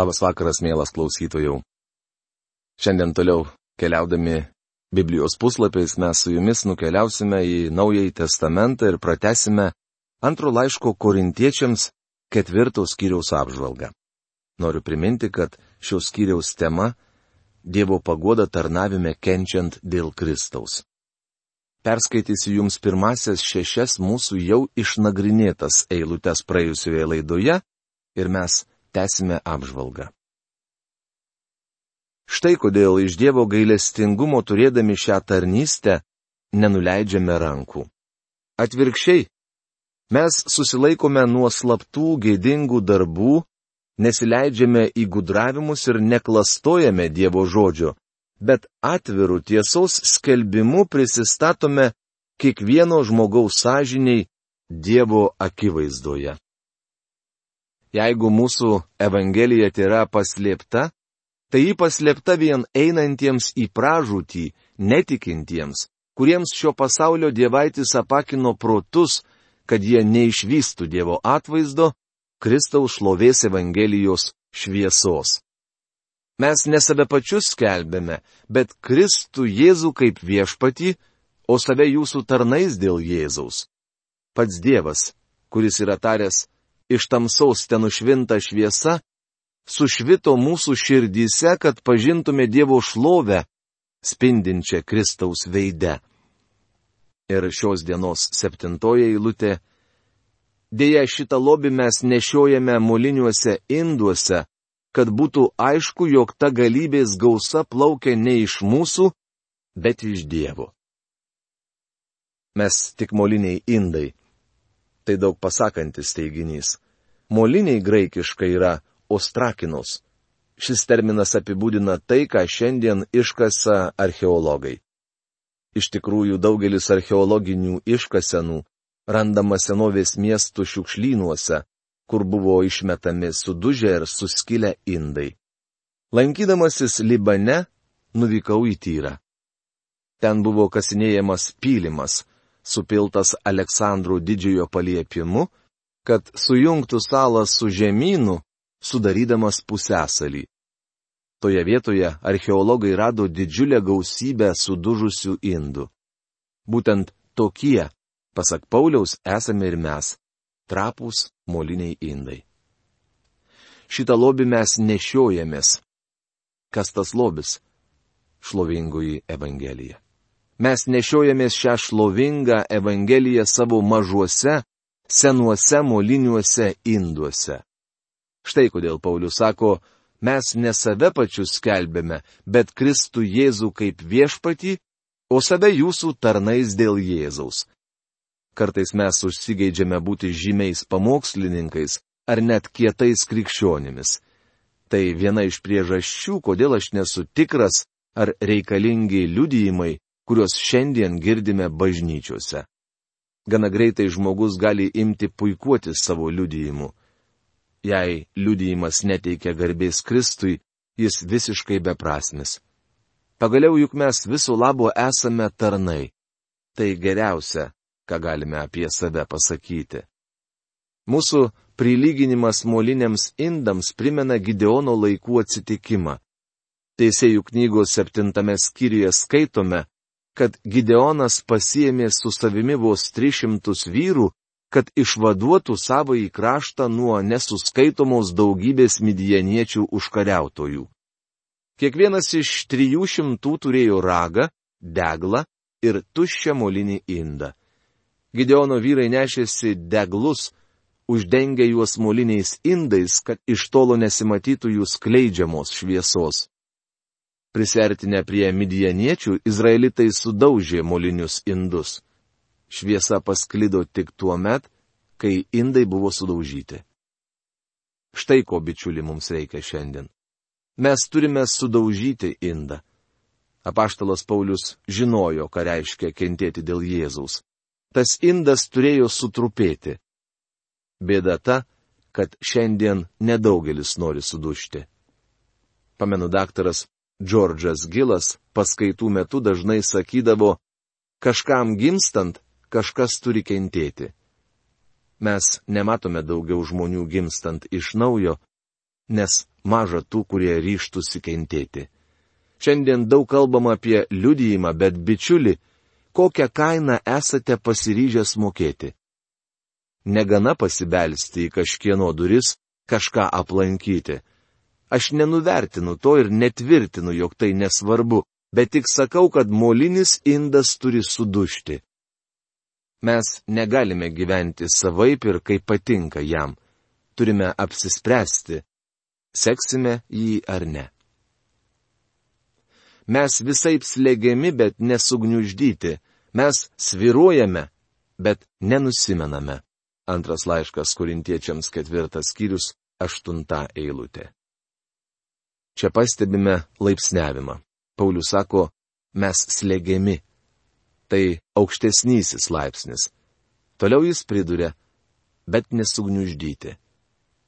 Labas vakaras, mielas klausytojų. Šiandien toliau keliaudami Biblijos puslapiais mes su jumis nukeliausime į Naująjį Testamentą ir pratesime antro laiško korintiečiams ketvirtos skyriaus apžvalgą. Noriu priminti, kad šios skyriaus tema - Dievo pagoda tarnavime kenčiant dėl Kristaus. Perskaitysiu jums pirmasias šešias mūsų jau išnagrinėtas eilutes praėjusioje laidoje ir mes tęsime apžvalgą. Štai kodėl iš Dievo gailestingumo turėdami šią tarnystę nenuleidžiame rankų. Atvirkščiai, mes susilaikome nuo slaptų gėdingų darbų, nesileidžiame į gudravimus ir neklastojame Dievo žodžio, bet atvirų tiesos skelbimu prisistatome kiekvieno žmogaus sąžiniai Dievo akivaizdoje. Jeigu mūsų Evangelija yra paslėpta, tai ji paslėpta vien einantiems į pražūtį, netikintiems, kuriems šio pasaulio dievaitis apakino protus, kad jie neišvystų Dievo atvaizdo, Kristaus šlovės Evangelijos šviesos. Mes ne save pačius skelbėme, bet Kristų Jėzų kaip viešpatį, o save jūsų tarnais dėl Jėzaus. Pats Dievas, kuris yra taręs, iš tamsaus ten užvinta šviesa, sušvito mūsų širdyse, kad pažintume Dievo šlovę, spindinčią Kristaus veide. Ir šios dienos septintoje eilutė. Deja, šitą lobį mes nešiojame moliniuose induose, kad būtų aišku, jog ta galybės gausa plaukia ne iš mūsų, bet iš Dievo. Mes tik moliniai indai tai daug pasakantis teiginys. Moliniai graikiškai yra ostrakinos. Šis terminas apibūdina tai, ką šiandien iškasa archeologai. Iš tikrųjų, daugelis archeologinių iškasenų randama senovės miestų šiukšlynuose, kur buvo išmetami sudužę ir suskilę indai. Lankydamasis Libane, nuvykau į tyrą. Ten buvo kasinėjamas pylimas, supiltas Aleksandro didžiojo paliepimu, kad sujungtų salą su žemynu, sudarydamas pusęsalį. Toje vietoje archeologai rado didžiulę gausybę sudužusių indų. Būtent tokie, pasak Pauliaus, esame ir mes - trapūs moliniai indai. Šitą lobį mes nešiojamės. Kas tas lobis? Šlovingoji Evangelija mes nešiojamės šią šlovingą Evangeliją savo mažuose, senuose moliniuose induose. Štai kodėl Paulius sako, mes ne save pačius skelbėme, bet Kristų Jėzų kaip viešpatį, o save jūsų tarnais dėl Jėzaus. Kartais mes užsigeidžiame būti žymiais pamokslininkais ar net kietais krikščionimis. Tai viena iš priežasčių, kodėl aš nesu tikras, ar reikalingi liudijimai, kuriuos šiandien girdime bažnyčiose. Gana greitai žmogus gali imti puikuoti savo liudijimu. Jei liudijimas neteikia garbės Kristui, jis visiškai beprasmis. Pagaliau juk mes viso labo esame tarnai. Tai geriausia, ką galime apie save pasakyti. Mūsų prilyginimas moliniams indams primena Gideono laikų atsitikimą. Teisėjų knygos septintame skyriuje skaitome, kad Gideonas pasiemė su savimi vos 300 vyrų, kad išvaduotų savo į kraštą nuo nesuskaitomos daugybės midieniečių užkariautojų. Kiekvienas iš 300 turėjo ragą, deglą ir tuščią molinį indą. Gideono vyrai nešėsi deglus, uždengę juos moliniais indais, kad iš tolo nesimatytų jų skleidžiamos šviesos. Prisertinę prie midieniečių, izraelitai sudaužė molinius indus. Šviesa pasklido tik tuo met, kai indai buvo sudaužyti. Štai ko bičiuli mums reikia šiandien. Mes turime sudaužyti indą. Apaštalas Paulius žinojo, ką reiškia kentėti dėl Jėzaus. Tas indas turėjo sutrupėti. Bėda ta, kad šiandien nedaugelis nori sudušti. Pamenu, daktaras Džordžas Gilas paskaitų metu dažnai sakydavo, kažkam gimstant, kažkas turi kentėti. Mes nematome daugiau žmonių gimstant iš naujo, nes maža tų, kurie ryštųsi kentėti. Šiandien daug kalbama apie liudijimą, bet bičiuli, kokią kainą esate pasiryžęs mokėti. Negana pasibelsti į kažkieno duris, kažką aplankyti. Aš nenuvertinu to ir netvirtinu, jog tai nesvarbu, bet tik sakau, kad molinis indas turi sudušti. Mes negalime gyventi savaip ir kaip patinka jam. Turime apsispręsti, seksime jį ar ne. Mes visai slėgiami, bet nesugniuždyti. Mes sviruojame, bet nenusimename. Antras laiškas korintiečiams ketvirtas skyrius, aštunta eilutė. Čia pastebime laipsniavimą. Paulius sako, mes slėgiami. Tai aukštesnysis laipsnis. Toliau jis priduria, bet nesugniuždyti.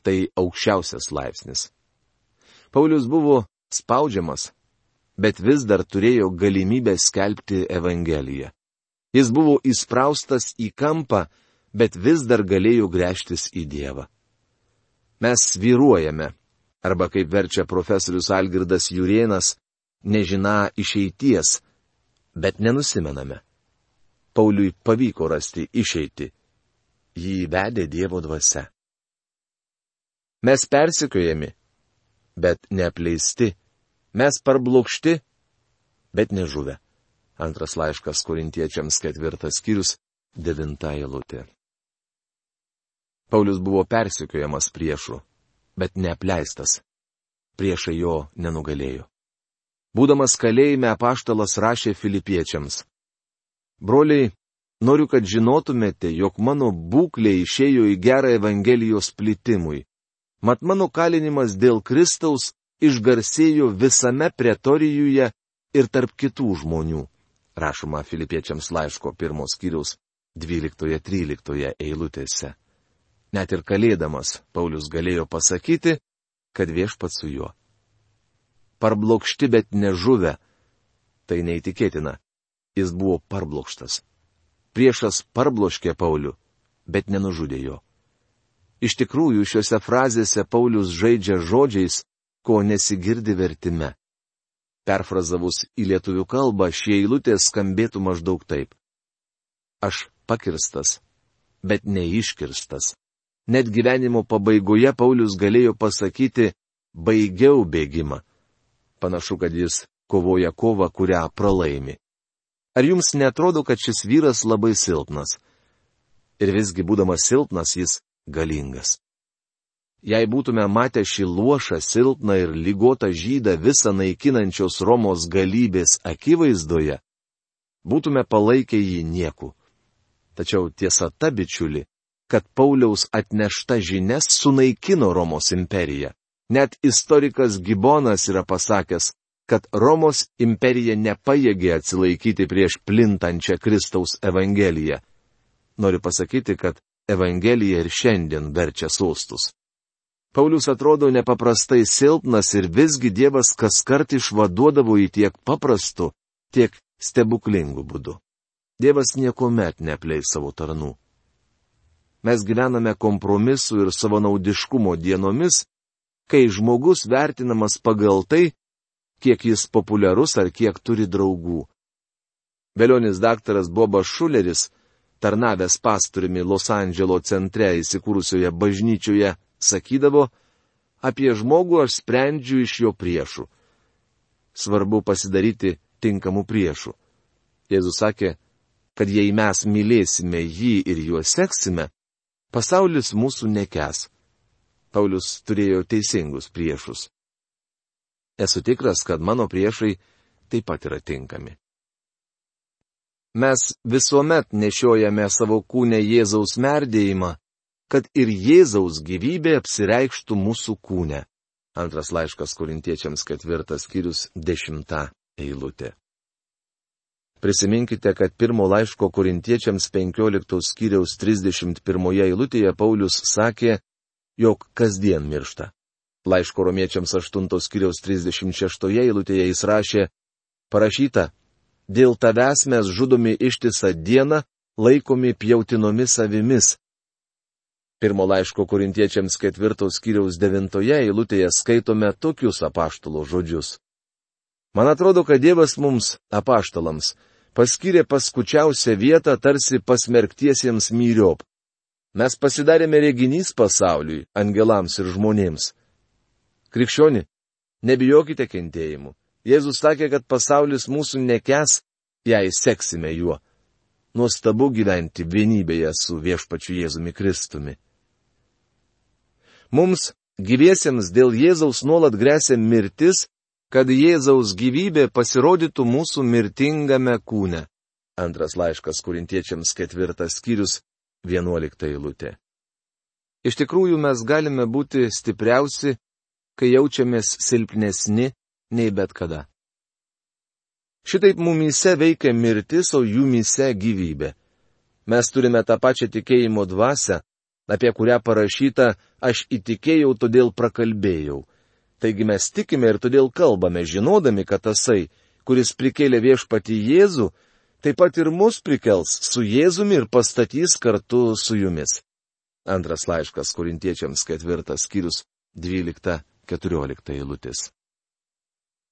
Tai aukščiausias laipsnis. Paulius buvo spaudžiamas, bet vis dar turėjo galimybę skelbti Evangeliją. Jis buvo įspraustas į kampą, bet vis dar galėjo grėžtis į Dievą. Mes vyruojame, arba kaip verčia profesorius Algirdas Jurienas, nežina išeities, bet nenusimename. Pauliui pavyko rasti išeiti. Jį vedė Dievo dvasia. Mes persikojami, bet neapleisti Mes parblokšti, bet nežuvę. Antras laiškas korintiečiams ketvirtas skyrius, devinta eilutė. Paulius buvo persikiojamas priešų, bet neapleistas. Priešai jo nenugalėjo. Būdamas kalėjime apaštalas rašė filipiečiams. Broliai, noriu, kad žinotumėte, jog mano būklė išėjo į gerą Evangelijos plitimui. Mat mano kalinimas dėl Kristaus išgarsėjo visame pretorijuje ir tarp kitų žmonių. Rašoma filipiečiams laiško pirmos kiriaus 12-13 eilutėse. Net ir kalėdamas Paulius galėjo pasakyti, kad viešpat su juo. Parblokšti, bet nežuvę. Tai neįtikėtina. Jis buvo parblokštas. Priešas parbloškė Paulių, bet nenužudė jo. Iš tikrųjų, šiuose frazėse Paulius žaidžia žodžiais, ko nesigirdi vertime. Perfrazavus į lietuvių kalbą šie eilutės skambėtų maždaug taip. Aš pakirstas, bet neiškirstas. Net gyvenimo pabaigoje Paulius galėjo pasakyti, baigiau bėgimą. Panašu, kad jis kovoja kovą, kurią pralaimi. Ar jums netrodo, kad šis vyras labai silpnas? Ir visgi būdamas silpnas, jis galingas. Jei būtume matę šį luošą, silpną ir lygotą žydą visą naikinančios Romos galybės akivaizdoje, būtume palaikę jį nieku. Tačiau tiesa ta bičiuli, kad Pauliaus atnešta žinias sunaikino Romos imperiją. Net istorikas Gibonas yra pasakęs, kad Romos imperija nepajėgė atsilaikyti prieš plintančią Kristaus Evangeliją. Noriu pasakyti, kad Evangelija ir šiandien verčia sostus. Paulius atrodo nepaprastai silpnas ir visgi Dievas kas kart išvaduodavo į tiek paprastu, tiek stebuklingų būdų. Dievas niekuomet nepleis savo tarnų. Mes gyvename kompromisų ir savanaudiškumo dienomis, kai žmogus vertinamas pagal tai, kiek jis populiarus ar kiek turi draugų. Velionis daktaras Bobas Šuleris, tarnavęs pastoriumi Los Andželo centre įsikūrusioje bažnyčioje, sakydavo, apie žmogų aš sprendžiu iš jo priešų. Svarbu pasidaryti tinkamų priešų. Jėzus sakė, kad jei mes mylėsime jį ir juo seksime, pasaulis mūsų nekes. Paulius turėjo teisingus priešus. Esu tikras, kad mano priešai taip pat yra tinkami. Mes visuomet nešiojame savo kūnę Jėzaus merdėjimą, kad ir Jėzaus gyvybė apsireikštų mūsų kūne. Antras laiškas korintiečiams ketvirtas skyrius dešimta eilutė. Prisiminkite, kad pirmo laiško korintiečiams 15 skyriaus 31 eilutėje Paulius sakė, jog kasdien miršta. Laiško romiečiams 8 skyriaus 36 eilutėje jis rašė, parašyta, dėl tavęs mes žudomi ištisą dieną, laikomi pjautinomis avimis, Pirmo laiško korintiečiams ketvirtos skyriaus devintoje eilutėje skaitome tokius apaštalo žodžius. Man atrodo, kad Dievas mums, apaštalams, paskyrė paskučiausią vietą tarsi pasmerktiesiems myriop. Mes pasidarėme reginys pasauliui, angelams ir žmonėms. Krikščioni, nebijokite kentėjimų. Jėzus sakė, kad pasaulis mūsų nekes, jei seksime juo. Nuostabu gyventi vienybėje su viešpačiu Jėzumi Kristumi. Mums gyviesiems dėl Jėzaus nuolat grėsia mirtis, kad Jėzaus gyvybė pasirodytų mūsų mirtingame kūne. Antras laiškas kurintiečiams ketvirtas skyrius, vienuolikta eilutė. Iš tikrųjų mes galime būti stipriausi, kai jaučiamės silpnesni nei bet kada. Šitaip mumyse veikia mirtis, o jumyse gyvybė. Mes turime tą pačią tikėjimo dvasę, apie kurią parašyta, aš įtikėjau, todėl prakalbėjau. Taigi mes tikime ir todėl kalbame, žinodami, kad tasai, kuris prikėlė viešpati Jėzų, taip pat ir mus prikels su Jėzumi ir pastatys kartu su jumis. Antras laiškas korintiečiams ketvirtas skyrius 12-14 eilutės.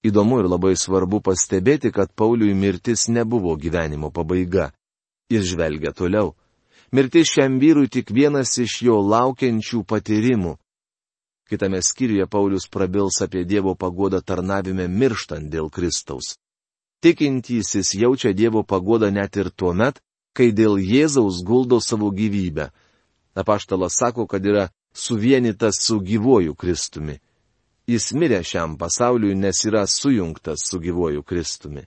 Įdomu ir labai svarbu pastebėti, kad Pauliui mirtis nebuvo gyvenimo pabaiga. Jis žvelgia toliau. Mirtis šiam vyrui tik vienas iš jo laukiančių patyrimų. Kitame skyriuje Paulius prabils apie Dievo pagodą tarnavime mirštant dėl Kristaus. Tikintysis jaučia Dievo pagodą net ir tuo met, kai dėl Jėzaus guldo savo gyvybę. Apaštalas sako, kad yra suvienytas su gyvoju Kristumi. Jis mirė šiam pasauliui, nes yra sujungtas su gyvoju Kristumi.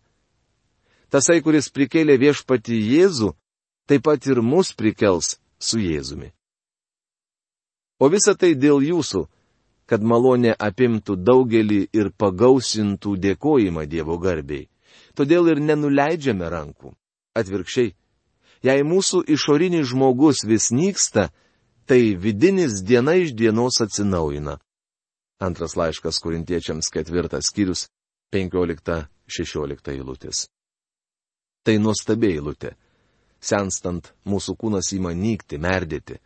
Tasai, kuris prikėlė viešpati Jėzų, taip pat ir mus prikels su Jėzumi. O visa tai dėl jūsų, kad malonė apimtų daugelį ir pagausintų dėkojimą Dievo garbiai. Todėl ir nenuleidžiame rankų. Atvirkščiai, jei mūsų išorinis žmogus vis nyksta, tai vidinis diena iš dienos atsinaujina. Antras laiškas kurintiečiams ketvirtas skyrius, 15-16 eilutės. Tai nuostabiai eilutė senstant mūsų kūnas įma nykti, merdėti.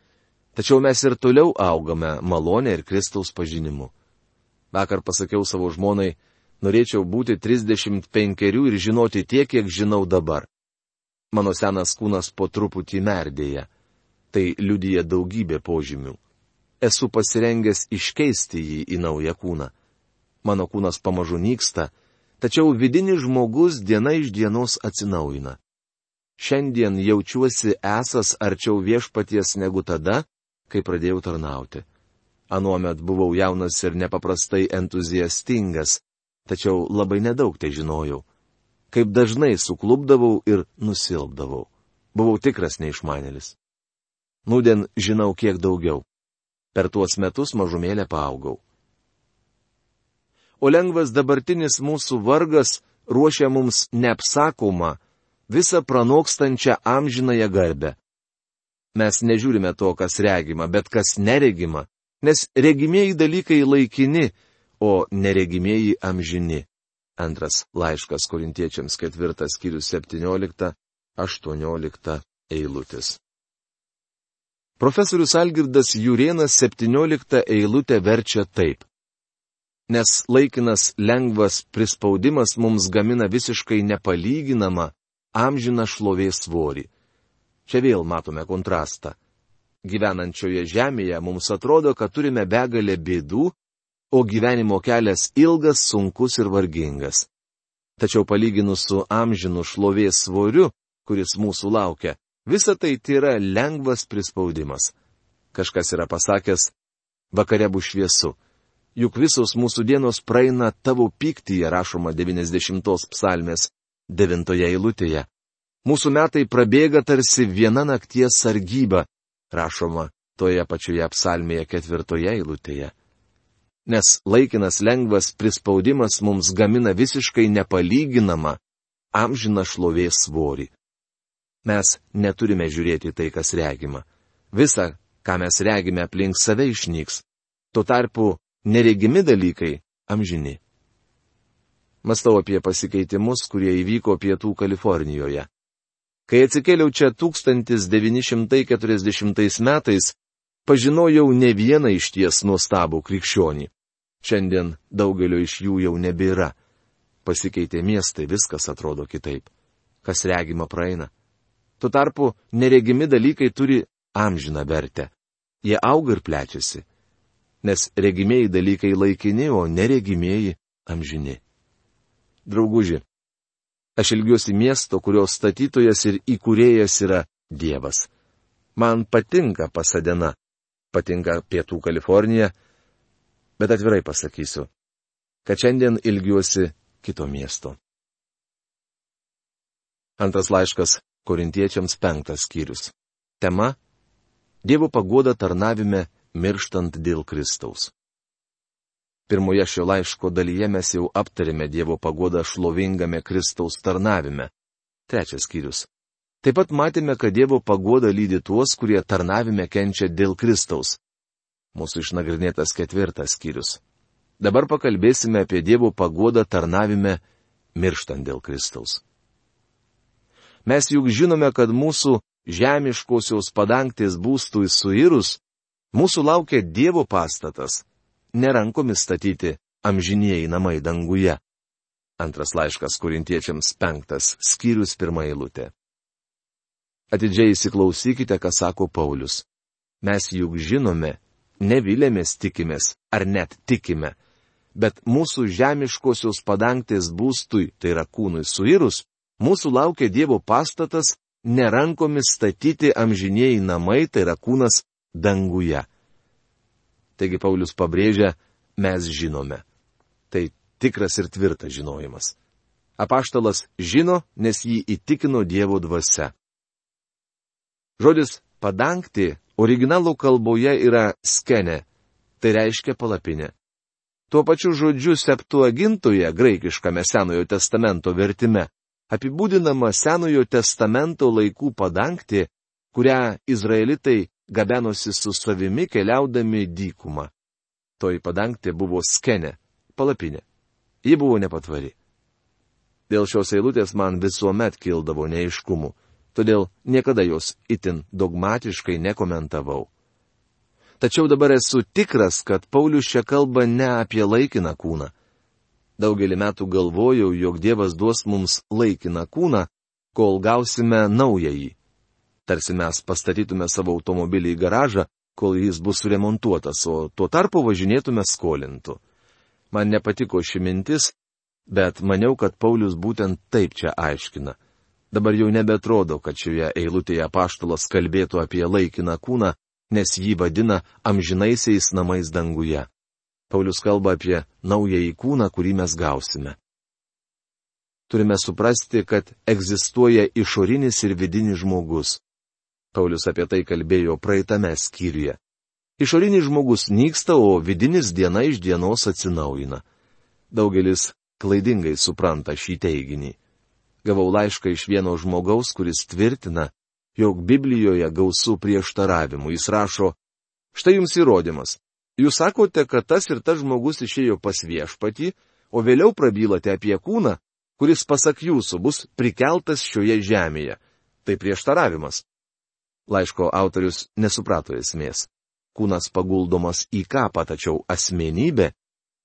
Tačiau mes ir toliau augame malonę ir Kristaus pažinimu. Vakar pasakiau savo žmonai, norėčiau būti 35 ir žinoti tiek, kiek žinau dabar. Mano senas kūnas po truputį merdėja. Tai liudyja daugybė požymių. Esu pasirengęs iškeisti jį į naują kūną. Mano kūnas pamažu nyksta, tačiau vidinis žmogus diena iš dienos atsinaujina. Šiandien jaučiuosi esas arčiau viešpaties negu tada, kai pradėjau tarnauti. Anuomet buvau jaunas ir nepaprastai entuziastingas, tačiau labai nedaug tai žinojau. Kaip dažnai suklubdavau ir nusilpdavau. Buvau tikras neišmanėlis. Nūdien žinau kiek daugiau. Per tuos metus mažumėlę paaugau. O lengvas dabartinis mūsų vargas ruošia mums neapsakomą, visą pranokstančią amžinąją garbę. Mes nežiūrime to, kas regima, bet kas neregima, nes regimieji dalykai laikini, o neregimieji amžini. Antras laiškas korintiečiams ketvirtas skyrius 17-18 eilutės. Profesorius Algirdas Jurienas 17 eilutę verčia taip. Nes laikinas lengvas prispaudimas mums gamina visiškai nepalyginamą amžiną šlovės svorį. Čia vėl matome kontrastą. Gyvenančioje žemėje mums atrodo, kad turime begalę bėdų, o gyvenimo kelias ilgas, sunkus ir vargingas. Tačiau palyginus su amžinu šlovės svoriu, kuris mūsų laukia, visa tai yra lengvas prispaudimas. Kažkas yra pasakęs, vakare bus šviesu. Juk visos mūsų dienos praeina tavo piktyje, rašoma 90 psalmės devintoje eilutėje. Mūsų metai prabėga tarsi viena nakties sargyba, rašoma toje pačioje psalmėje ketvirtoje eilutėje. Nes laikinas lengvas prispaudimas mums gamina visiškai nepalyginamą amžiną šlovės svorį. Mes neturime žiūrėti tai, kas regima. Visa, ką mes regime aplink save išnyks. Tuo tarpu neregimi dalykai amžini. Mastau apie pasikeitimus, kurie įvyko pietų Kalifornijoje. Kai atsikėliau čia 1940 metais, pažinojau ne vieną iš ties nuostabų krikščionį. Šiandien daugelio iš jų jau nebėra. Pasikeitė miestai, viskas atrodo kitaip. Kas regima praeina. Tuo tarpu neregimi dalykai turi amžiną vertę. Jie auga ir plečiasi. Nes regimieji dalykai laikini, o neregimieji amžini. Drauguži, aš ilgiuosi miesto, kurios statytojas ir įkūrėjas yra Dievas. Man patinka Pasadena, patinka Pietų Kalifornija, bet atvirai pasakysiu, kad šiandien ilgiuosi kito miesto. Antras laiškas Korintiečiams penktas skyrius. Tema - Dievo pagoda tarnavime mirštant dėl Kristaus. Pirmoje šio laiško dalyje mes jau aptarėme Dievo pagodą šlovingame Kristaus tarnavime. Trečias skyrius. Taip pat matėme, kad Dievo pagoda lydi tuos, kurie tarnavime kenčia dėl Kristaus. Mūsų išnagrinėtas ketvirtas skyrius. Dabar pakalbėsime apie Dievo pagodą tarnavime mirštant dėl Kristaus. Mes juk žinome, kad mūsų žemiškosios padangtės būstui suirus, mūsų laukia Dievo pastatas, nerankomis statyti amžinieji namai danguje. Antras laiškas kurintiečiams penktas, skyrius pirmą eilutę. Atidžiai įsiklausykite, ką sako Paulius. Mes juk žinome, nevilėmės tikimės ar net tikime, bet mūsų žemiškosios padangtės būstui, tai yra kūnui suirus, mūsų laukia Dievo pastatas, nerankomis statyti amžinieji namai, tai yra kūnas danguje. Taigi Paulius pabrėžia, mes žinome. Tai tikras ir tvirtas žinojimas. Apaštalas žino, nes jį įtikino Dievo dvasia. Žodis padangti originalų kalboje yra skene, tai reiškia palapinė. Tuo pačiu žodžiu septuagintoje graikiškame Senojo testamento vertime apibūdinama Senojo testamento laikų padangti, kurią izraelitai gabenosi su savimi keliaudami dykumą. Toji padangtė buvo skene, palapinė. Ji buvo nepatvari. Dėl šios eilutės man visuomet kildavo neiškumų, todėl niekada jos itin dogmatiškai nekomentavau. Tačiau dabar esu tikras, kad Paulius čia kalba ne apie laikiną kūną, Daugelį metų galvojau, jog Dievas duos mums laikiną kūną, kol gausime naująjį. Tarsi mes pastatytume savo automobilį į garažą, kol jis bus suremontuotas, o tuo tarpu važinėtume skolintų. Man nepatiko ši mintis, bet maniau, kad Paulius būtent taip čia aiškina. Dabar jau nebetrodo, kad šioje eilutėje paštalas kalbėtų apie laikiną kūną, nes jį vadina amžinaisiais namais danguje. Paulius kalba apie naująjį kūną, kurį mes gausime. Turime suprasti, kad egzistuoja išorinis ir vidinis žmogus. Paulius apie tai kalbėjo praeitame skyriuje. Išorinis žmogus nyksta, o vidinis diena iš dienos atsinaujina. Daugelis klaidingai supranta šį teiginį. Gavau laišką iš vieno žmogaus, kuris tvirtina, jog Biblijoje gausų prieštaravimų. Jis rašo, štai jums įrodymas. Jūs sakote, kad tas ir tas žmogus išėjo pas viešpatį, o vėliau prabylote apie kūną, kuris pasak jūsų bus prikeltas šioje žemėje. Tai prieštaravimas. Laiško autorius nesuprato esmės. Kūnas paguldomas į kapą, tačiau asmenybė,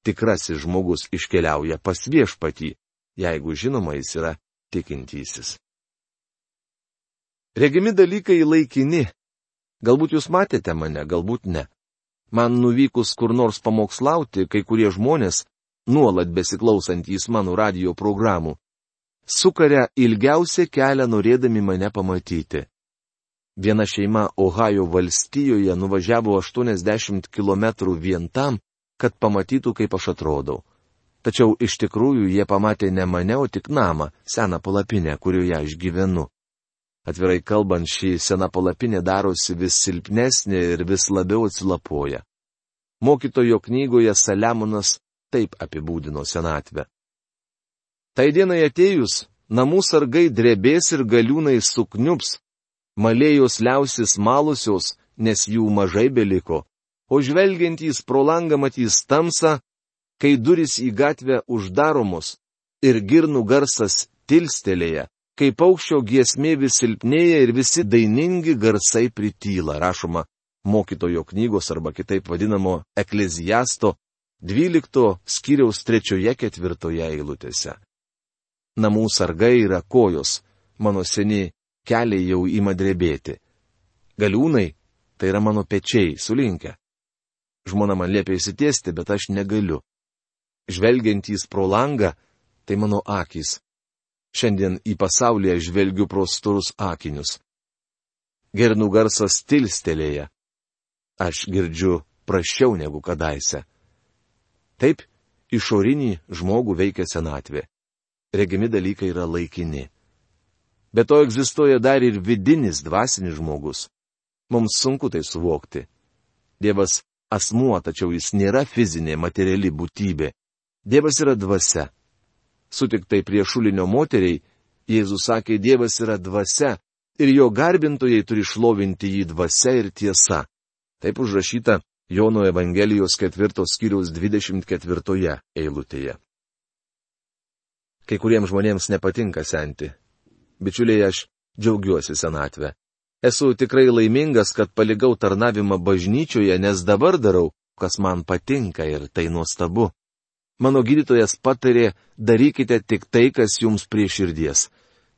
tikrasis žmogus iškeliauja pas viešpatį, jeigu žinoma jis yra tikintysis. Regimi dalykai laikini. Galbūt jūs matėte mane, galbūt ne. Man nuvykus kur nors pamokslauti, kai kurie žmonės, nuolat besiklausantys mano radio programų, sukaria ilgiausią kelią norėdami mane pamatyti. Viena šeima Ohajo valstijoje nuvažiavo 80 km vien tam, kad pamatytų, kaip aš atrodau. Tačiau iš tikrųjų jie pamatė ne mane, o tik namą, seną palapinę, kurioje aš gyvenu. Atvirai kalbant, ši sena palapinė darosi vis silpnesnė ir vis labiau atsilapoja. Mokytojo knygoje Saliamonas taip apibūdino senatvę. Tai dienai atėjus, namų sargai drebės ir galiūnai sukniups, malėjos liausis malusios, nes jų mažai beliko, o žvelgiantys pro langą matys tamsą, kai duris į gatvę uždaromos ir girnų garsas tilstelėje, kai paukščio giesmė vis silpnėja ir visi dainingi garsai prityla, rašoma mokytojo knygos arba kitaip vadinamo eklezijasto 12 skyriaus 3-4 eilutėse. Namų sargai yra kojos, mano seni keliai jau ima drebėti. Galiūnai tai yra mano pečiai, sulinkę. Žmona man liepia įsitiesti, bet aš negaliu. Žvelgiantys pro langą, tai mano akys. Šiandien į pasaulį aš žvelgiu pro storus akinius. Gernų garsas tilstelėja. Aš girdžiu prašiau negu kadaise. Taip, išorinį žmogų veikia senatvė. Regimi dalykai yra laikini. Bet to egzistuoja dar ir vidinis dvasinis žmogus. Mums sunku tai suvokti. Dievas asmuo, tačiau jis nėra fizinė materiali būtybė. Dievas yra dvasia. Sutiktai prie šulinio moteriai, Jėzus sakė, Dievas yra dvasia ir jo garbintojai turi šlovinti jį dvasia ir tiesa. Taip užrašyta Jono Evangelijos ketvirtos skyriaus 24 eilutėje. Kai kuriems žmonėms nepatinka senti. Bičiuliai, aš džiaugiuosi senatvę. Esu tikrai laimingas, kad paligau tarnavimą bažnyčioje, nes dabar darau, kas man patinka ir tai nuostabu. Mano gydytojas patarė, darykite tik tai, kas jums prie širdies.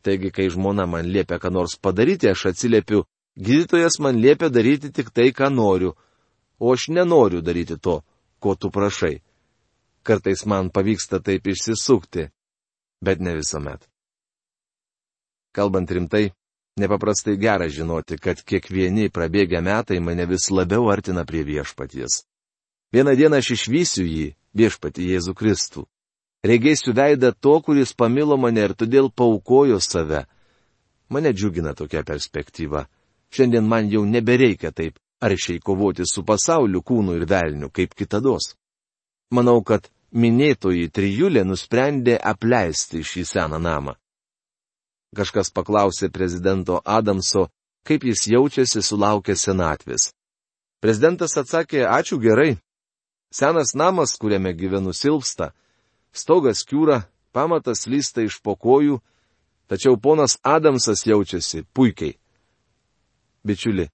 Taigi, kai žmona man liepia ką nors padaryti, aš atsiliepiu, gydytojas man liepia daryti tik tai, ką noriu, o aš nenoriu daryti to, ko tu prašai. Kartais man pavyksta taip išsisukti, bet ne visuomet. Kalbant rimtai, Nepaprastai gera žinoti, kad kiekvieni prabėgę metai mane vis labiau artina prie viešpaties. Vieną dieną aš išvysiu jį, viešpati Jėzų Kristų. Regėsiu veidą to, kuris pamilo mane ir todėl paukojo save. Mane džiugina tokia perspektyva. Šiandien man jau nebereikia taip aršiai kovoti su pasauliu, kūnu ir velniu, kaip kitados. Manau, kad minėtoji trijulė nusprendė apleisti šį seną namą. Kažkas paklausė prezidento Adamso, kaip jis jaučiasi sulaukęs senatvės. Prezidentas atsakė, ačiū gerai. Senas namas, kuriame gyvenu silpsta, stogas kiūra, pamatas lysta iš pokojų, tačiau ponas Adamsas jaučiasi puikiai. Bičiuli,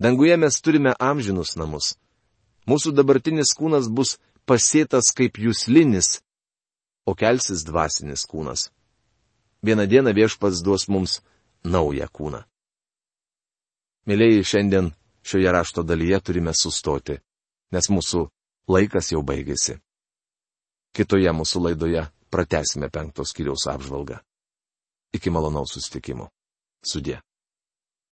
danguje mes turime amžinus namus. Mūsų dabartinis kūnas bus pasėtas kaip jūslinis, o kelsis dvasinis kūnas. Vieną dieną viešpats duos mums naują kūną. Mėlyjei, šiandien šioje rašto dalyje turime sustoti, nes mūsų laikas jau baigėsi. Kitoje mūsų laidoje pratesime penktos kiriaus apžvalgą. Iki malonaus sustikimo. Sudė.